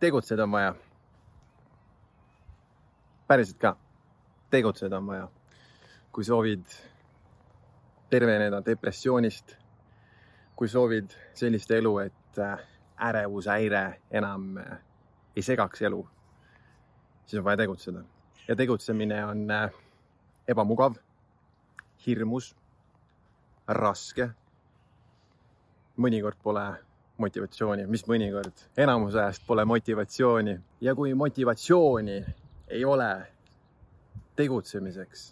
tegutseda on vaja. päriselt ka, tegutseda on vaja. kui soovid terveneda depressioonist, kui soovid sellist elu, et äh, ärevushäire enam äh, ei segaks elu, siis on vaja tegutseda. ja tegutsemine on äh, ebamugav, hirmus, raske. mõnikord pole motivatsiooni, mis mõnikord, enamus ajast pole motivatsiooni ja kui motivatsiooni ei ole tegutsemiseks,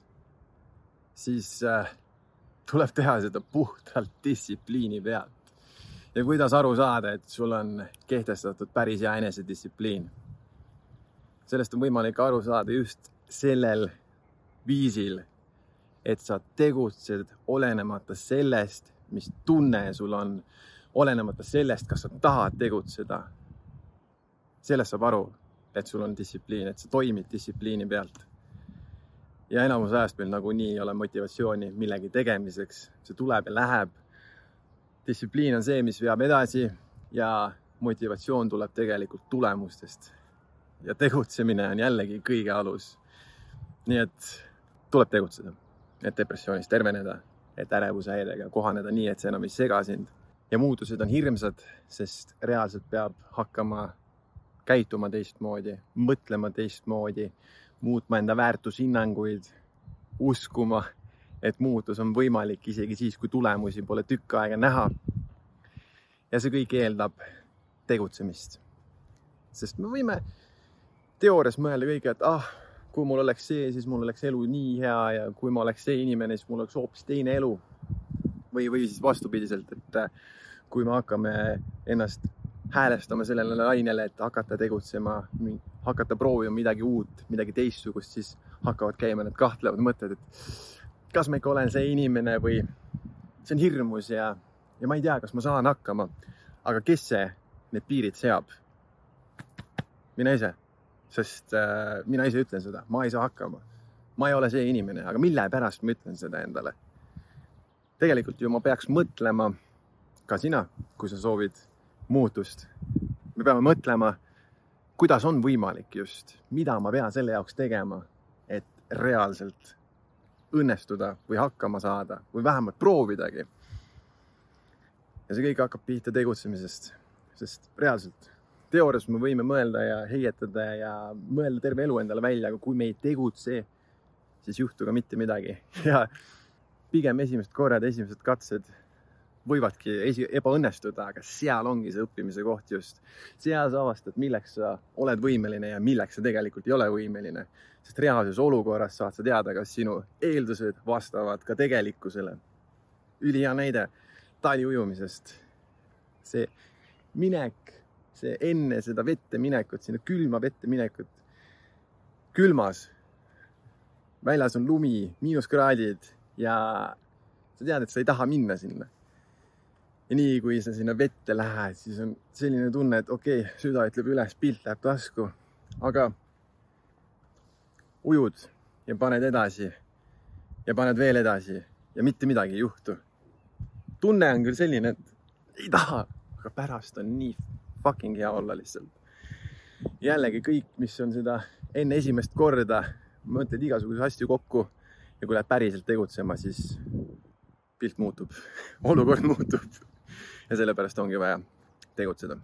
siis äh, tuleb teha seda puhtalt distsipliini pealt. ja kuidas aru saada, et sul on kehtestatud päris hea enesedistsipliin? sellest on võimalik aru saada just sellel viisil, et sa tegutsed olenemata sellest, mis tunne sul on olenemata sellest, kas sa tahad tegutseda. sellest saab aru, et sul on distsipliin, et sa toimid distsipliini pealt. ja enamus ajast meil nagunii ei ole motivatsiooni millegi tegemiseks, see tuleb ja läheb. distsipliin on see, mis veab edasi ja motivatsioon tuleb tegelikult tulemustest. ja tegutsemine on jällegi kõige alus. nii et tuleb tegutseda, et depressioonist terveneda, et ärevushäirega kohaneda nii, et see enam ei sega sind ja muutused on hirmsad, sest reaalselt peab hakkama käituma teistmoodi, mõtlema teistmoodi, muutma enda väärtushinnanguid, uskuma, et muutus on võimalik isegi siis, kui tulemusi pole tükk aega näha. ja see kõik eeldab tegutsemist. sest me võime teoorias mõelda kõige, et ah, kui mul oleks see, siis mul oleks elu nii hea ja kui ma oleks see inimene, siis mul oleks hoopis teine elu. Või, või siis vastupidiselt, et kui me hakkame ennast häälestama sellele lainele, et hakata tegutsema, hakata proovima midagi uut, midagi teistsugust, siis hakkavad käima need kahtlevad mõtted, et kas ma ikka olen see inimene või see on hirmus ja, ja ma ei tea, kas ma saan hakkama. aga kes see need piirid seab? mina ise, sest äh, mina ise ütlen seda, ma ei saa hakkama. ma ei ole see inimene, aga mille pärast ma ütlen seda endale? Tegelikult ju ma peaks mõtlema ka sina, kui sa soovid muutust. me peame mõtlema, kuidas on võimalik just, mida ma pean selle jaoks tegema, et reaalselt õnnestuda või hakkama saada või vähemalt proovidagi. ja see kõik hakkab pihta tegutsemisest, sest reaalselt teoorias me võime mõelda ja heietada ja mõelda terve elu endale välja, aga kui me ei tegutse, siis ei juhtu ka mitte midagi ja pigem esimesed korrad, esimesed katsed võivadki esi, ebaõnnestuda, aga seal ongi see õppimise koht just. seal sa avastad, milleks sa oled võimeline ja milleks sa tegelikult ei ole võimeline. sest reaalses olukorras saad sa teada, kas sinu eeldused vastavad ka tegelikkusele. ülihea näide taliujumisest. see minek, see enne seda vette minekut, sinna külma vette minekut, külmas, väljas on lumi, miinuskraadid ja sa tead, et sa ei taha minna sinna ja nii kui sa sinna vette lähed, siis on selline tunne, et okei okay,, süda ütleb üles, pilt läheb tasku, aga ujud ja paned edasi ja paned veel edasi ja mitte midagi ei juhtu. tunne on küll selline, et ei taha, aga pärast on nii fucking hea olla lihtsalt. jällegi kõik, mis on seda enne esimest korda, mõtled igasuguseid asju kokku ja kui lähed päriselt tegutsema, siis pilt muutub, olukord muutub. Ja sellepärast ongi vaja tegutseda